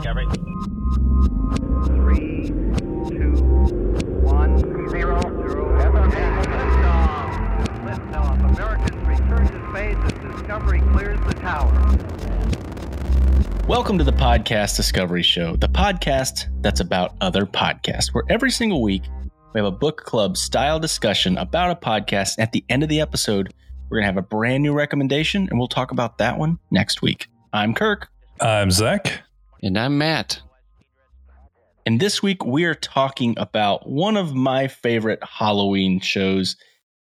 Discovery. Three, two, one, zero, zero. Liftoff. Liftoff. Americans return to space as Discovery clears the tower. Welcome to the Podcast Discovery Show, the podcast that's about other podcasts, where every single week we have a book club style discussion about a podcast. At the end of the episode, we're going to have a brand new recommendation, and we'll talk about that one next week. I'm Kirk, I'm Zach. And I'm Matt. and this week we are talking about one of my favorite Halloween shows,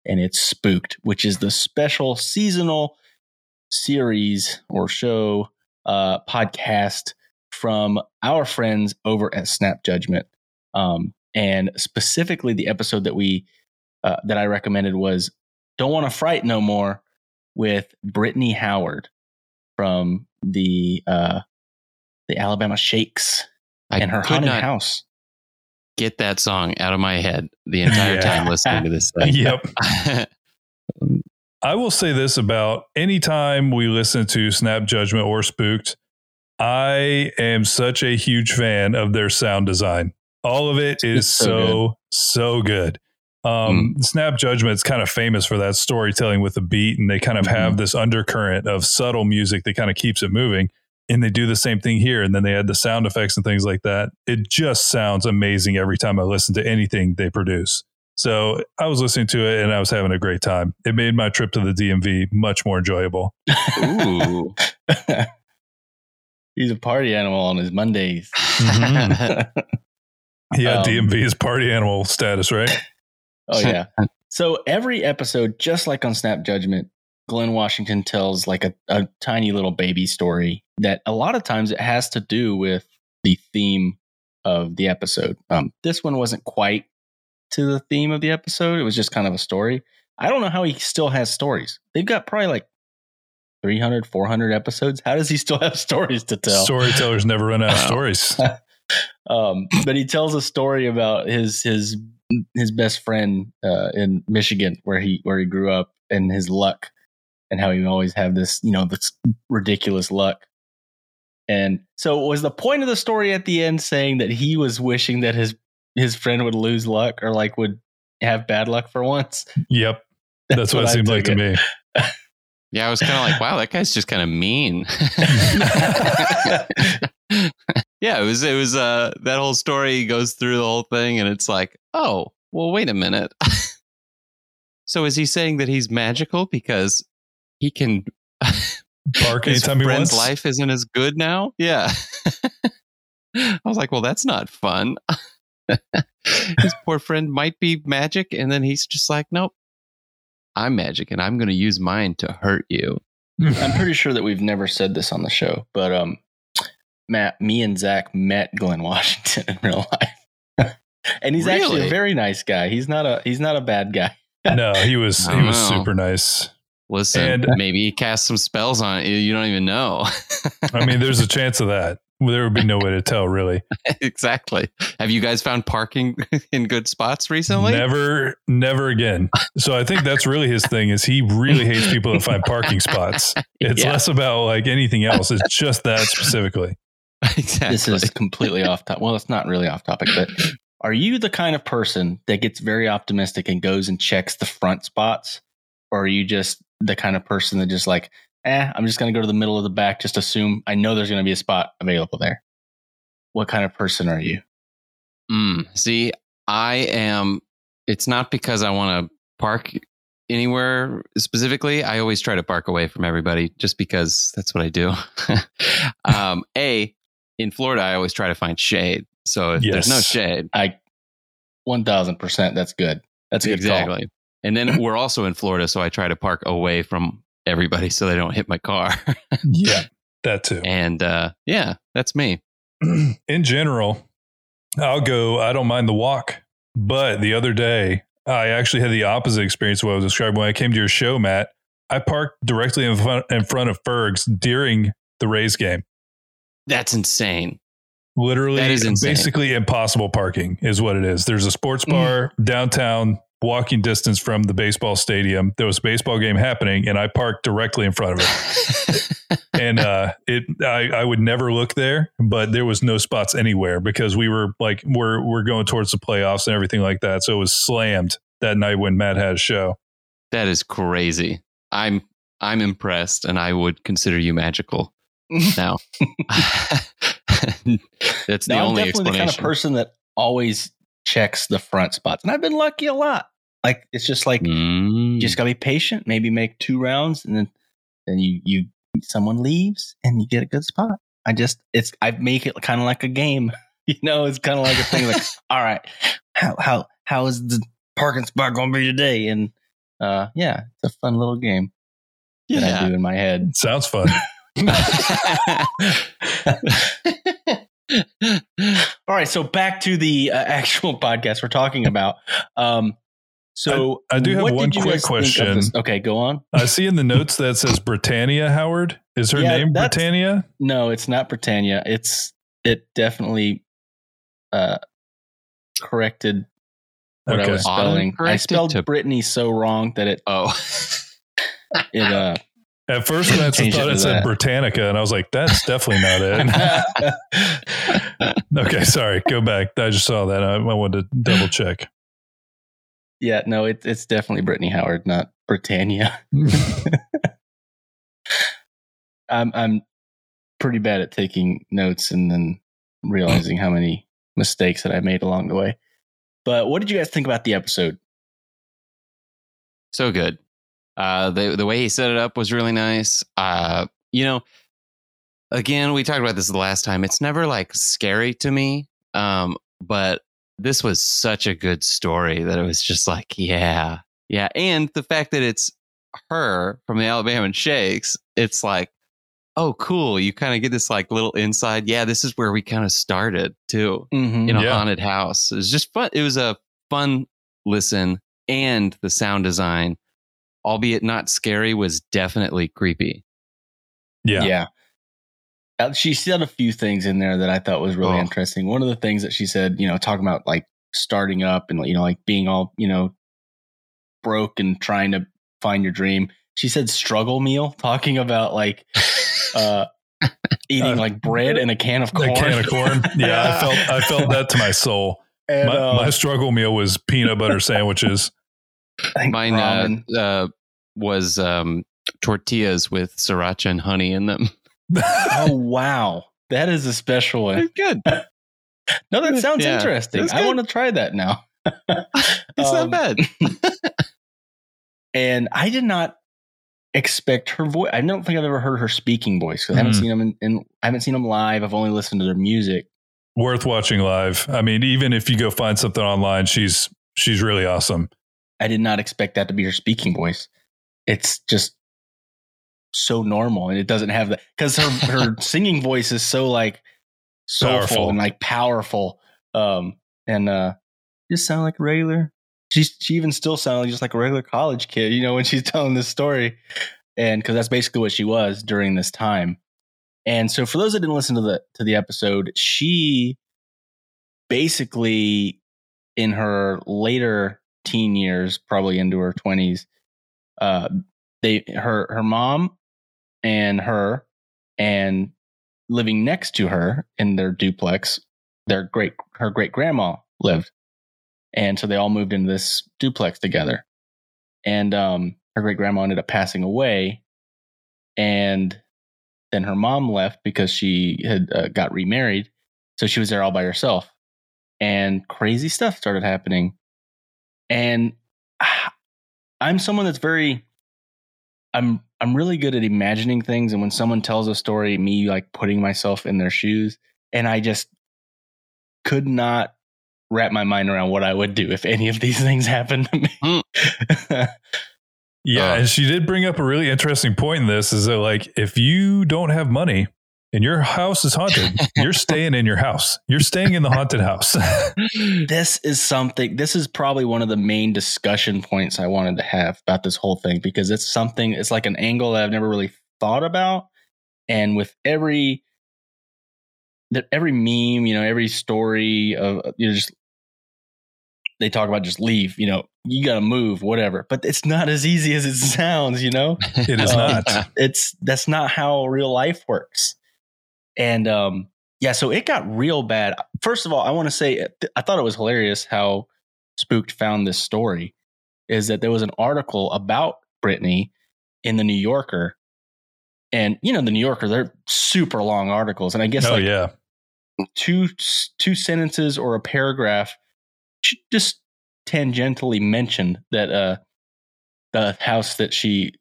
and it's Spooked, which is the special seasonal series or show uh, podcast from our friends over at Snap Judgment. Um, and specifically, the episode that we uh, that I recommended was "Don't Want to Fright No More" with Brittany Howard from the uh, the Alabama Shakes I and her haunted house. get that song out of my head the entire Yeah. time listening to this thing. Yep. I will say this about anytime we listen to Snap Judgment or Spooked, I am such a huge fan of their sound design. All of it is It's so so, so good. Um, Snap Judgment's kind of famous for that storytelling with the beat, and they kind of have this undercurrent of subtle music that kind of keeps it moving. And they do the same thing here, and then they add the sound effects and things like that. It just sounds amazing every time I listen to anything they produce. So I was listening to it and I was having a great time. It made my trip to the DMV much more enjoyable. Ooh. He's a party animal on his Mondays. Mhm. Yeah, Um, DMV is party animal status, right? Oh yeah. So every episode, just like on Snap Judgment, Glynn Washington tells like a, a tiny little baby story that a lot of times it has to do with the theme of the episode. Um, this one wasn't quite to the theme of the episode. It was just kind of a story. I don't know how he still has stories. They've got probably like 300, 400 episodes. How does he still have stories to tell? Storytellers never run out of stories. um, but he tells a story about his his his best friend uh, in Michigan, where he where he grew up, and his luck, and how he always have this you know this ridiculous luck. And so, was the point of the story at the end saying that he was wishing that his his friend would lose luck or like would have bad luck for once? Yep. That's, what, it I seemed like took to me. yeah, I was kind of like, wow, that guy's just kind of mean. yeah, it was. It was. Uh, that whole story goes through the whole thing, and it's like, oh, well, wait a minute. so is he saying that he's magical because he can? Park his anytime he friend's wants. life isn't as good now. Yeah. I was like, well, that's not fun. His poor friend might be magic, and then he's just like, nope, I'm magic, and I'm going to use mine to hurt you. I'm pretty sure that we've never said this on the show, but um, Matt, me and Zach met Glynn Washington in real life, and he's actually a very nice guy. He's not a he's not a bad guy. no, he was he was know. super nice. Listen, And- maybe he cast some spells on you. You don't even know. I mean, there's a chance of that. There would be no way to tell, really. exactly. Have you guys found parking in good spots recently? Never, never again. So I think that's really his thing. Is he really hates people that find parking spots? It's Yeah. less about like anything else. It's just that specifically. exactly. This is completely off topic. Well, it's not really off topic, but are you the kind of person that gets very optimistic and goes and checks the front spots, or are you just the kind of person that just like, eh, I'm just going to go to the middle of the back, just assume I know there's going to be a spot available there. What kind of person are you? Mm, see, I am. It's not because I want to park anywhere specifically. I always try to park away from everybody just because that's what I do. um, a in Florida, I always try to find shade. So if there's no shade, I, one thousand percent. That's good. That's a good call. And then we're also in Florida, so I try to park away from everybody so they don't hit my car. Yeah, that too. and uh, yeah, that's me. in general, I'll go. I don't mind the walk, but the other day I actually had the opposite experience. What I was describing when I came to your show, Matt. I parked directly in front in front of Ferg's during the Rays game. That's insane. Literally, That is insane. basically impossible parking is what it is. There's a sports Mm. bar downtown walking distance from the baseball stadium. There was a baseball game happening, and I parked directly in front of it. and uh, it, I, I would never look there, but there was no spots anywhere because we were like, we're we're going towards the playoffs and everything like that. So it was slammed that night when Matt had a show. that is crazy. I'm I'm impressed, and I would consider you magical. Now, that's the Now, I'm only definitely the kind of explanation. person that always checks the front spots, and I've been lucky a lot. Like it's just like Mm. you just gotta be patient. Maybe make two rounds, and then then you you someone leaves, and you get a good spot. I just it's I make it kind of like a game. You know, it's kind of like a thing. Like, all right, how how how is the parking spot going to be today? And uh, yeah, it's a fun little game that I yeah. do in my head. Sounds fun. All right, so back to the uh, actual podcast we're talking about. Um, so I do have one quick guys think of question. Okay, go on. I see in the notes that says Britannia Howard. Is her Yeah, name Britannia? No, it's not Britannia. It's it definitely uh corrected what I was spelling. I spelled Brittany so wrong that it oh, it uh At first glance, I Change it thought it said that. Britannica, and I was like, that's definitely not it. okay, sorry. Go back. I just saw that. I, I wanted to double check. yeah, no, it, it's definitely Brittany Howard, not Britannia. I'm I'm pretty bad at taking notes and then realizing how many mistakes that I made along the way. But what did you guys think about the episode? so good. Uh, the the way he set it up was really nice. Uh, you know, again, we talked about this the last time. It's never like scary to me, um, but this was such a good story that it was just like, yeah, yeah. And the fact that it's her from the Alabama Shakes, it's like, oh, cool. You kind of get this like little inside. Yeah, this is where we kind of started too Mm-hmm. in a Yeah. haunted house. It was just fun. It was a fun listen, and the sound design, albeit not scary, was definitely creepy. Yeah. Yeah. Uh, She said a few things in there that I thought was really Oh. interesting. One of the things that she said, you know, talking about like starting up and, you know, like being all, you know, broke and trying to find your dream. She said struggle meal, talking about like uh, eating Uh, like bread and a can of corn. A can of corn. Yeah, I felt I felt that to my soul. And, My, uh, my struggle meal was peanut butter sandwiches. I think Mine uh, uh, was um, tortillas with sriracha and honey in them. oh, wow. That is a special one. good. No, that sounds Yeah, interesting. I want to try that now. It's Um, not bad. and I did not expect her voice. I don't think I've ever heard her speaking voice. 'cause I haven't Mhm. seen them in, in. I haven't seen them live. I've only listened to their music. Worth watching live. I mean, even if you go find something online, she's she's really awesome. I did not expect that to be her speaking voice. It's just so normal, and it doesn't have that because her her singing voice is so like soulful Powerful. and like powerful. Um, and uh, just sound like regular. She she even still sounded like just like a regular college kid, you know, when she's telling this story, and because that's basically what she was during this time. And so, for those that didn't listen to the to the episode, she basically in her later teen years, probably into her twenties, uh, they her her mom and her and living next to her in their duplex, their great her great grandma lived, and so they all moved into this duplex together. And um, her great grandma ended up passing away, and then her mom left because she had uh, got remarried, so she was there all by herself, and crazy stuff started happening. And I'm someone that's very I'm I'm really good at imagining things and when someone tells a story me like putting myself in their shoes and I just could not wrap my mind around what I would do if any of these things happened to me. Yeah, Uh, and she did bring up a really interesting point in this is that like if you don't have money and your house is haunted, you're staying in your house. You're staying in the haunted house. this is something this is probably one of the main discussion points I wanted to have about this whole thing because it's something it's like an angle that I've never really thought about and with every that every meme, you know, every story of you know just they talk about just leave, you know, you got to move, whatever. But it's not as easy as it sounds, you know? It is Um, not. It's that's not how real life works. And um, yeah, so it got real bad. First of all, I want to say I thought it was hilarious how Spooked found this story. Is that there was an article about Brittany in the New Yorker, and you know the New Yorker, they're super long articles, and I guess Oh like yeah. two two sentences or a paragraph just tangentially mentioned that uh the house that she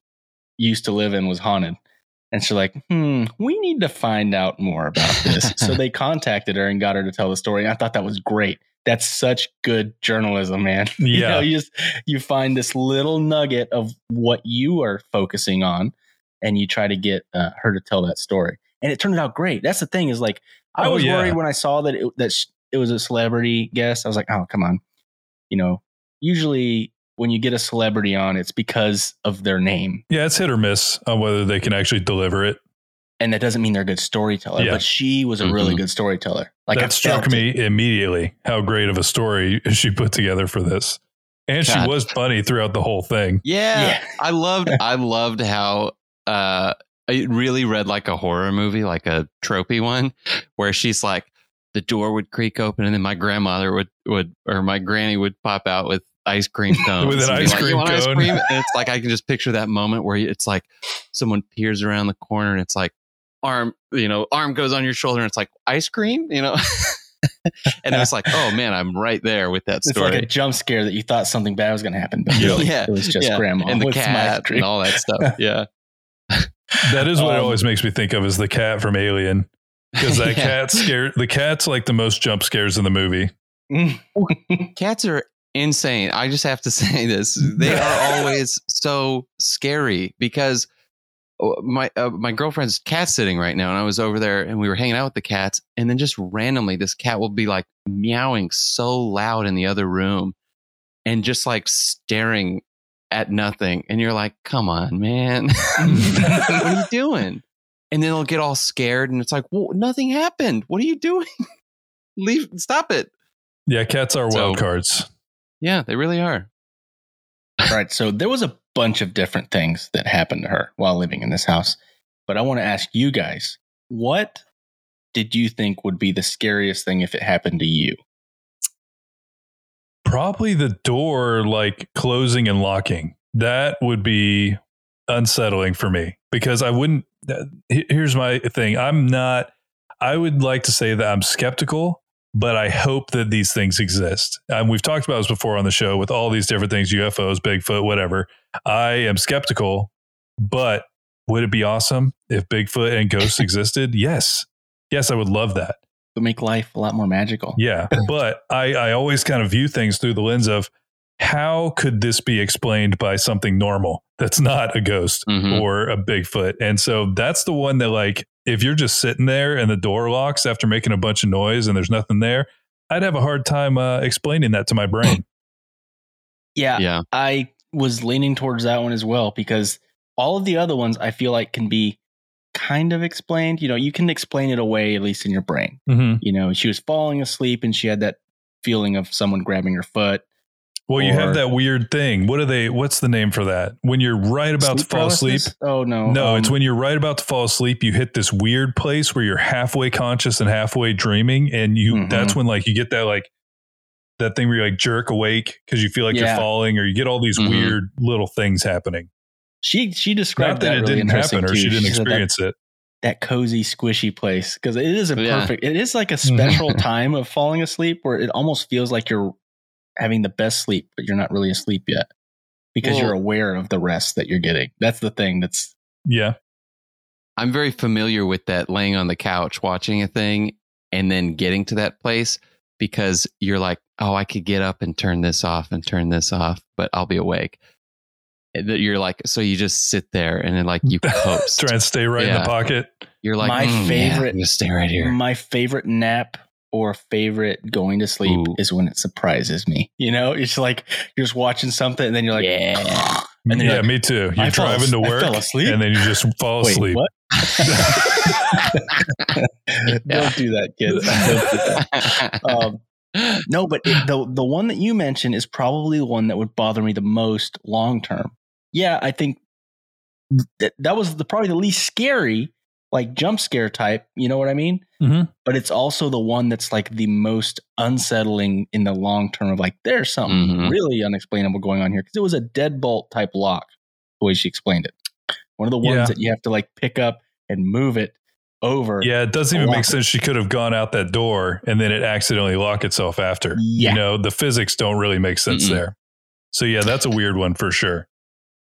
used to live in was haunted and she's like hmm we need to find out more about this. So they contacted her and got her to tell the story. And i thought that was great. That's such good journalism man. You Yeah. know you just you find this little nugget of what you are focusing on and you try to get uh, her to tell that story. And it turned out great. That's the thing is like i Oh, was yeah. worried when i saw that it, that sh- it was a celebrity guest. I was like oh come on. You know usually when you get a celebrity on it's because of their name Yeah, it's hit or miss on whether they can actually deliver it. and that doesn't mean they're a good storyteller Yeah. but she was a really Mhm. good storyteller like I that struck me it. immediately how great of a story she put together for this. And she was funny throughout the whole thing. Yeah, Yeah. I loved I loved how uh it really read like a horror movie, like a tropey one, where she's like the door would creak open and then my grandmother would would or my granny would pop out with ice cream cone With an ice like, "You cream want ice cream?" And it's like I can just picture that moment where it's like someone peers around the corner and it's like arm, you know, arm goes on your shoulder and it's like ice cream, you know. and it was like, oh man, I'm right there with that story. it's like a jump scare that you thought something bad was going to happen but Yeah. really Yeah. it was just Yeah. grandma and the with some ice cat and all that stuff. Yeah. That is what it Um, always makes me think of is the cat from Alien. Because that Yeah. cat scare the cat's like the most jump scares in the movie. Cats are insane. I just have to say this. They are always so scary because uh, my uh, my girlfriend's cat sitting right now and I was over there and we were hanging out with the cats and then just randomly this cat will be like meowing so loud in the other room and just like staring at nothing and you're like come on man what are you doing and then they'll get all scared and it's like well nothing happened what are you doing leave stop it Yeah, cats are So- wild cards. Yeah they really are right so there was a bunch of different things that happened to her while living in this house but i want to ask you guys what did you think would be the scariest thing if it happened to you Probably the door like closing and locking. That would be unsettling for me because I wouldn't. uh, Here's my thing I'm not, I would like to say that I'm skeptical, but I hope that these things exist. And we've talked about this before on the show with all these different things UFOs, Bigfoot, whatever. I am skeptical, but would it be awesome if Bigfoot and ghosts existed? Yes. Yes, I would love that. it would make life a lot more magical Yeah, but I, I always kind of view things through the lens of how could this be explained by something normal that's not a ghost Mhm. or a Bigfoot? And so that's the one that, like, if you're just sitting there and the door locks after making a bunch of noise and there's nothing there, I'd have a hard time uh, explaining that to my brain. yeah yeah I was leaning towards that one as well because all of the other ones I feel like can be kind of explained. You know, you can explain it away at least in your brain. Mhm. You know, she was falling asleep and she had that feeling of someone grabbing her foot. Well, you have that weird thing. What are they? What's the name for that? When you're right about to fall asleep. Oh no, No, it's um, when you're right about to fall asleep, you hit this weird place where you're halfway conscious and halfway dreaming. And you Mhm. that's when like you get that like that thing where you like jerk awake because you feel like you're falling or you get all these Mhm. weird little things happening. she she Not described that, that, it really didn't interesting happen or too. she didn't said that- experience it. that cozy, squishy place because it is a Yeah. perfect. It is like a special time of falling asleep where it almost feels like you're having the best sleep, but you're not really asleep yet because Well- you're aware of the rest that you're getting. That's the thing. That's Yeah. I'm very familiar with that laying on the couch watching a thing and then getting to that place because you're like, oh, I could get up and turn this off and turn this off, but I'll be awake. That you're like, so you just sit there and then like you coast. Try and stay right in the pocket. You're like, My "Mm, favorite- I'm stay right here. my favorite nap or favorite going to sleep Ooh. is when it surprises me. You know, it's like you're just watching something and then you're like, Yeah. And yeah, like, me too. You're I driving to work fell asleep? and then you just fall Wait, asleep. what? Don't do that, kids. Do that. Um, No, but it, the the one that you mentioned is probably the one that would bother me the most long term. Yeah, I think that that was the probably the least scary, like jump scare type. You know what I mean? Mhm. But it's also the one that's like the most unsettling in the long term. Of like, there's something Mhm. really unexplainable going on here because it was a deadbolt type lock. The way she explained it, one of the ones Yeah. that you have to like pick up and move it over. Yeah, it doesn't even make it. sense. She could have gone out that door and then it accidentally lock itself after. Yeah. You know, the physics don't really make sense Mm-mm. there. So yeah, that's a weird one for sure.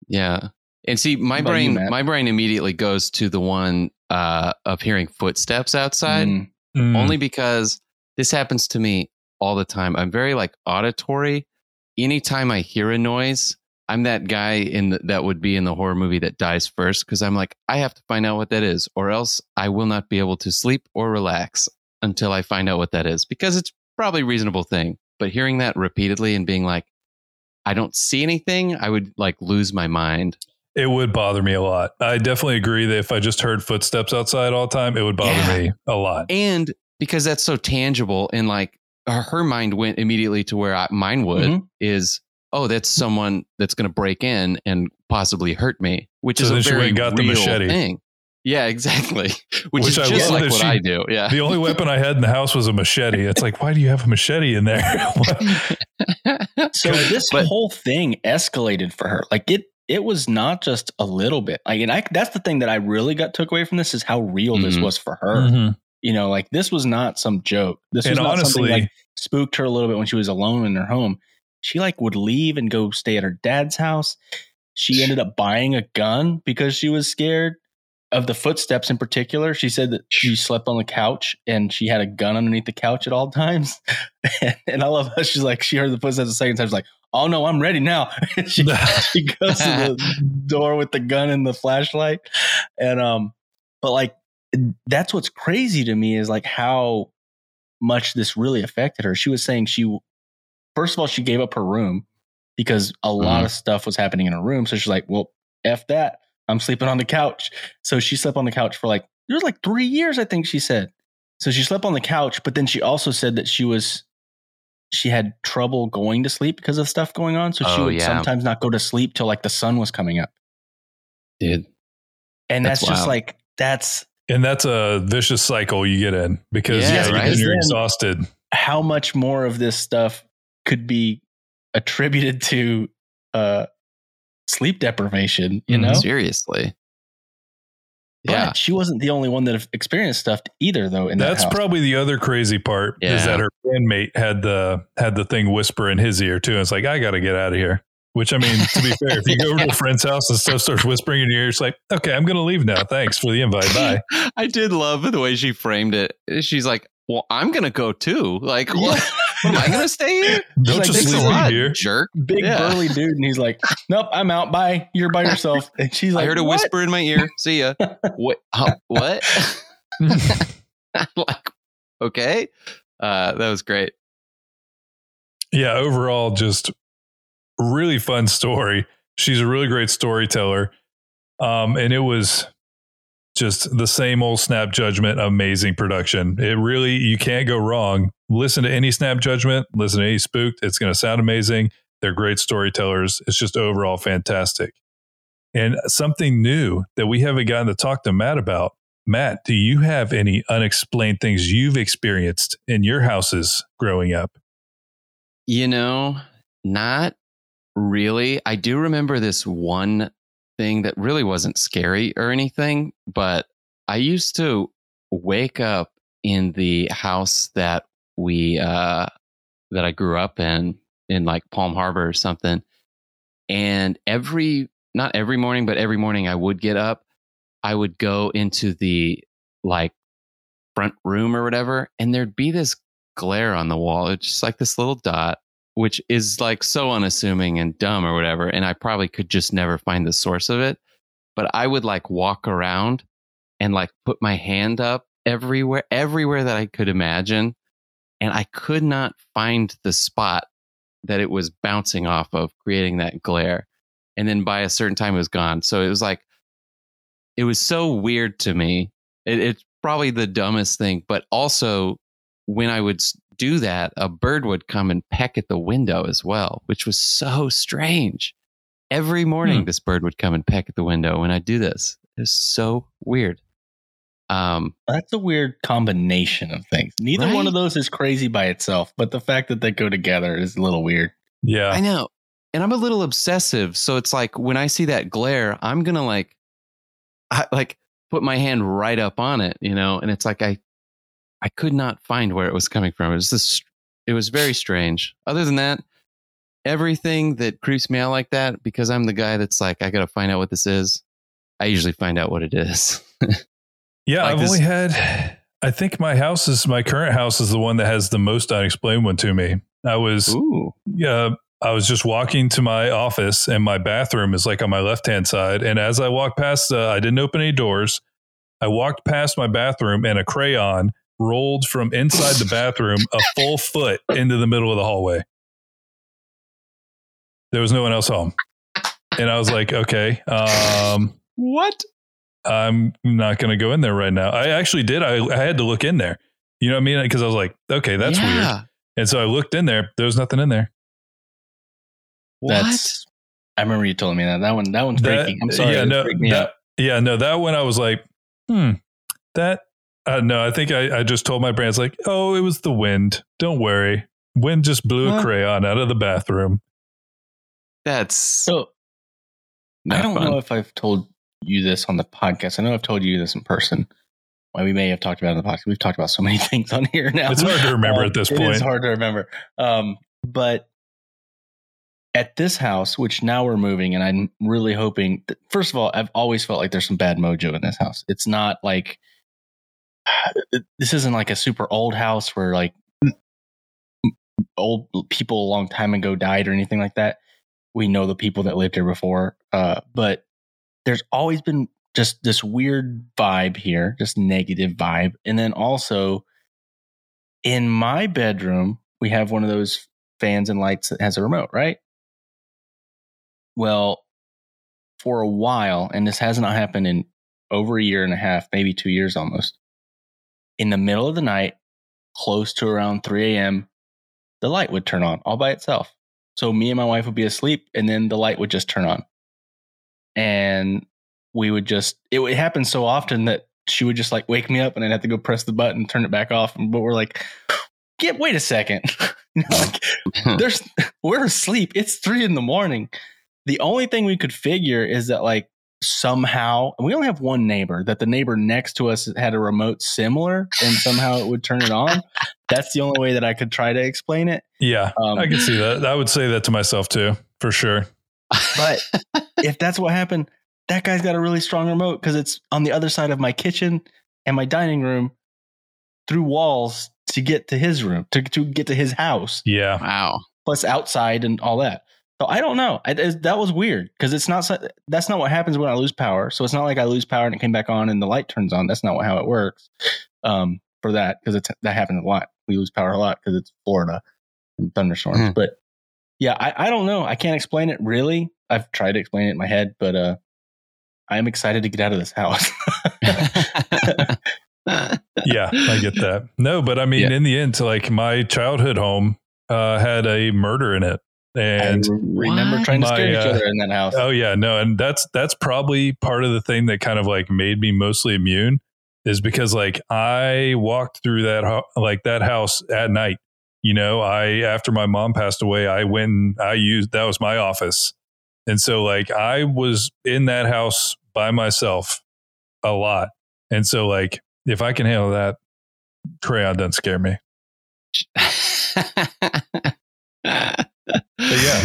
Yeah. And see, my What about you, brain, my brain immediately goes to the one uh, of hearing footsteps outside, Mm. Mm. only because this happens to me all the time. I'm very like auditory. Anytime I hear a noise, I'm that guy in the, that would be in the horror movie that dies first because I'm like, I have to find out what that is, or else I will not be able to sleep or relax until I find out what that is because it's probably a reasonable thing. But hearing that repeatedly and being like, I don't see anything, I would like lose my mind. It would bother me a lot. I definitely agree that if I just heard footsteps outside all the time, it would bother Yeah. me a lot. and because that's so tangible and like her, her mind went immediately to where I, mine would Mhm. is oh that's someone that's going to break in and possibly hurt me which So is a she very went and got the machete. thing yeah exactly which, Which is I just love like what she- i do yeah The only weapon I had in the house was a machete. It's like, why do you have a machete in there? So this But- whole thing escalated for her. Like it it was not just a little bit. Like and I that's the thing that I really got took away from this is how real this Mhm. was for her. Mhm. You know, like this was not some joke. This was not honestly, something like spooked her a little bit when she was alone in her home. She like would leave and go stay at her dad's house. She ended up buying a gun because she was scared of the footsteps in particular. She said that she slept on the couch and she had a gun underneath the couch at all times. and I love how she's like, she heard the footsteps the second time. She's like, oh no, I'm ready now. she, she goes to the door with the gun and the flashlight. And, um, but like, that's what's crazy to me is like how much this really affected her. She was saying she, first of all, she gave up her room because a lot Mhm. of stuff was happening in her room. So she's like, well, F that. I'm sleeping on the couch. So she slept on the couch for like, it was like three years, I think she said. So she slept on the couch, but then she also said that she was, she had trouble going to sleep because of stuff going on. So she Oh, would yeah. sometimes not go to sleep till like the sun was coming up. dude And that's, That's just like, that's And that's a vicious cycle you get in because Yeah, yeah, right. you're Then- exhausted. how much more of this stuff could be attributed to uh sleep deprivation you Mhm. know seriously but yeah she wasn't the only one that experienced stuff either though in That's that probably the other crazy part is that her bandmate had the had the thing whisper in his ear too. And it's like, I gotta get out of here. Which I mean, to be fair, if you go over to a friend's house and stuff starts whispering in your ear, it's like, okay, I'm gonna leave now. Thanks for the invite. Bye. i did love the way she framed it she's like well i'm gonna go too like what am i gonna stay here Don't like, just "Thanks leave me here. jerk big Yeah. burly dude and he's like nope i'm out bye you're by yourself and she's like I heard a "What?" whisper in my ear. See ya. what? Huh, what? like, okay. Uh, that was great. yeah, overall, just really fun story. She's a really great storyteller. Um, and it was just the same old snap judgment, amazing production. It really, you can't go wrong. Listen to any snap judgment, listen to any spooked. It's going to sound amazing. They're great storytellers. It's just overall fantastic. And something new that we haven't gotten to talk to Matt about. Matt, do you have any unexplained things you've experienced in your houses growing up? You know, not really. I do remember this one thing that really wasn't scary or anything, but I used to wake up in the house that we uh that I grew up in in like Palm Harbor or something. And every not every morning, but every morning I would get up, I would go into the like front room or whatever, and there'd be this glare on the wall. It's just like this little dot, which is like so unassuming and dumb or whatever. And I probably could just never find the source of it. But I would like walk around and like put my hand up everywhere, everywhere that I could imagine. And I could not find the spot that it was bouncing off of, creating that glare. And then by a certain time, it was gone. So it was like, it was so weird to me. It, it's probably the dumbest thing, but also when I would do that, a bird would come and peck at the window as well, which was so strange. Every morning, Hmm. this bird would come and peck at the window when I do this. It's so weird. Um, That's a weird combination of things. Neither one of those is crazy by itself, but the fact that they go together is a little weird. Yeah. I know. And I'm a little obsessive. So it's like when I see that glare, I'm going to like, I, like put my hand right up on it, you know? And it's like, I, I could not find where it was coming from. It was this, it was very strange. Other than that, everything that creeps me out like that, because I'm the guy that's like, I got to find out what this is. I usually find out what it is. Yeah, Like I've this- only had. I think my house is my current house is the one that has the most unexplained one to me. I was yeah, I was just walking to my office and my bathroom is like on my left hand side. And as I walked past, uh, I didn't open any doors. I walked past my bathroom and a crayon rolled from inside the bathroom a full foot into the middle of the hallway. There was no one else home, and I was like, okay. Um, What? I'm not going to go in there right now. I actually did. I, I had to look in there. You know what I mean? Because I was like, okay, that's weird. And so I looked in there. There was nothing in there. What? That's I remember you telling me that. That one that one's That- freaking. I'm sorry. Yeah, no, freaked me out. that, yeah, no, that one I was like, hmm, that. Uh, no, I think I, I just told my brands like, oh, it was the wind. Don't worry. Wind just blew a crayon out of the bathroom. That's So I don't fun. know if I've told you this on the podcast. I know I've told you this in person. Well, we may have talked about it on the podcast. We've talked about so many things on here now. It's hard to remember Um, at this point. It's hard to remember. Um, but at this house, which now we're moving, and I'm really hoping. That, first of all, I've always felt like there's some bad mojo in this house. It's not like this isn't like a super old house where like old people a long time ago died or anything like that. We know the people that lived here before, uh, but there's always been just this weird vibe here, just negative vibe, and then also in my bedroom, we have one of those fans and lights that has a remote, right? Well, for a while, and this has not happened in over a year and a half, maybe two years almost. In the middle of the night, close to around 3 a.m., the light would turn on all by itself. So me and my wife would be asleep, and then the light would just turn on. And we would just, it would happen so often that she would just like wake me up and I'd have to go press the button, and turn it back off. But we're like, get, wait a second. You know, like, there's, we're asleep. It's three in the morning. The only thing we could figure is that like somehow, and we only have one neighbor, that the neighbor next to us had a remote similar and somehow it would turn it on. That's the only way that I could try to explain it. Yeah, Um, I can see that. I would say that to myself too, for sure. But if that's what happened, that guy's got a really strong remote because it's on the other side of my kitchen and my dining room through walls to get to his room, to, to get to his house, Yeah. wow. plus outside and all that. So I don't know. I, it- that was weird because it's not, that's not what happens when I lose power. So it's not like I lose power and it came back on and the light turns on. That's not how it works um, for that because it's that happens a lot. We lose power a lot because it's Florida and thunderstorms. Hmm. But yeah, I, I don't know. I can't explain it really. I've tried to explain it in my head, but uh, I'm excited to get out of this house. yeah, I get that. No, but I mean, Yeah. in the end, like my childhood home uh, had a murder in it, and remember trying to scare My, each uh, other in that house. oh yeah, no, and that's that's probably part of the thing that kind of like made me mostly immune is because like I walked through that ho- like that house at night. You know, I after my mom passed away, I went and I used that was my office, and so like I was in that house by myself a lot, and so like if I can handle that, crayon doesn't scare me.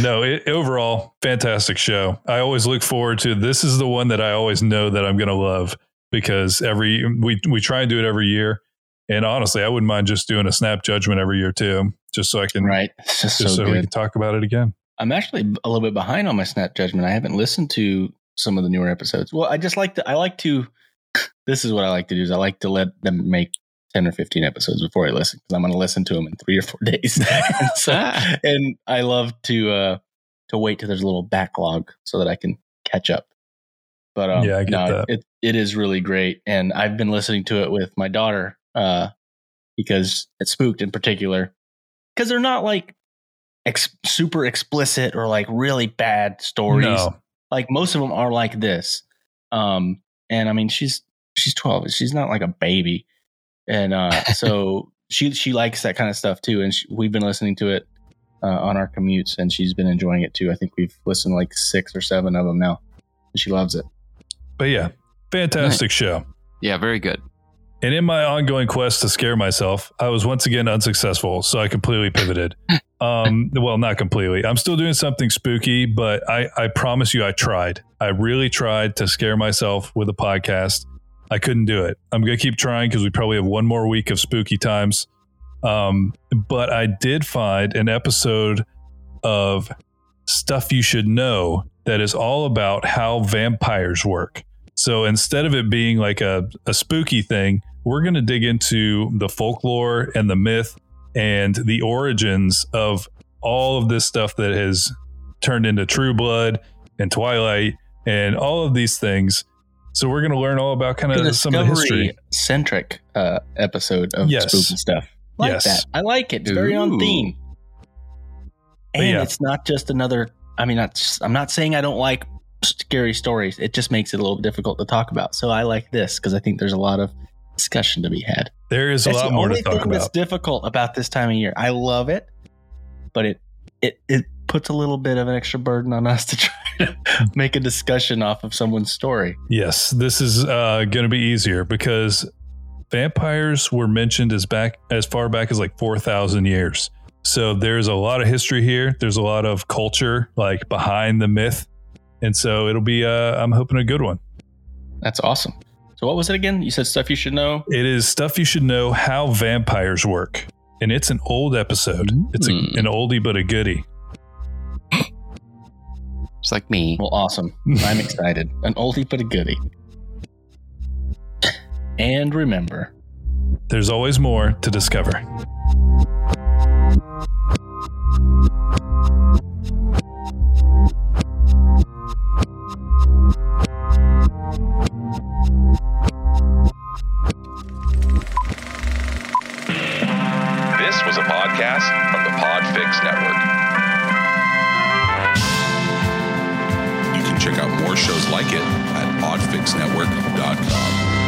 No, it, overall, fantastic show. I always look forward to this is the one that I always know that I'm going to love because every we we try and do it every year. And honestly, I wouldn't mind just doing a snap judgment every year too, just so I can right. It's just, just so, so, we can talk about it again. I'm actually a little bit behind on my snap judgment. I haven't listened to some of the newer episodes. Well, I just like to, I like to, this is what I like to do is I like to let them make 10 or 15 episodes before I listen because I'm going to listen to them in three or four days. and, so, and I love to, uh, to wait till there's a little backlog so that I can catch up. But um, Yeah, I get no, that. It, it is really great. And I've been listening to it with my daughter uh, because it's spooked in particular. because they're not like ex- super explicit or like really bad stories. No. Like most of them are like this. Um, and I mean, she's she's twelve. She's not like a baby, and uh, so she she likes that kind of stuff too. And she, we've been listening to it uh, on our commutes, and she's been enjoying it too. I think we've listened to like six or seven of them now. And she loves it. But yeah, fantastic show. Yeah, very good. And in my ongoing quest to scare myself, I was once again unsuccessful. So I completely pivoted. um, well, not completely. I'm still doing something spooky, but I, I promise you, I tried. I really tried to scare myself with a podcast. I couldn't do it. I'm going to keep trying because we probably have one more week of spooky times. Um, but I did find an episode of Stuff You Should Know that is all about how vampires work. So instead of it being like a, a spooky thing, we're going to dig into the folklore and the myth and the origins of all of this stuff that has turned into True Blood and Twilight and all of these things. So we're going to learn all about kind of some of the history. centric uh, episode of Yes. spooky stuff. Like Yes. that. I like it. It's very on theme. And yeah. it's not just another. I mean, not, I'm not saying I don't like scary stories. It just makes it a little difficult to talk about. So I like this because I think there's a lot of discussion to be had. There is a That's lot more to talk about. that's about. difficult about this time of year. I love it, but it it it puts a little bit of an extra burden on us to try to make a discussion off of someone's story. Yes, this is uh, going to be easier because vampires were mentioned as back as far back as like 4,000 years. So there's a lot of history here. There's a lot of culture like behind the myth. And so it'll be uh, I'm hoping a good one. That's awesome. So what was it again? You said stuff you should know. It is stuff you should know how vampires work. And it's an old episode. It's a, Mm. an oldie but a goodie. Just like me. Well, awesome. I'm excited. An oldie but a goodie. And remember, There's always more to discover. This was a podcast from the Podfix Network. Shows like it at podfixnetwork.com.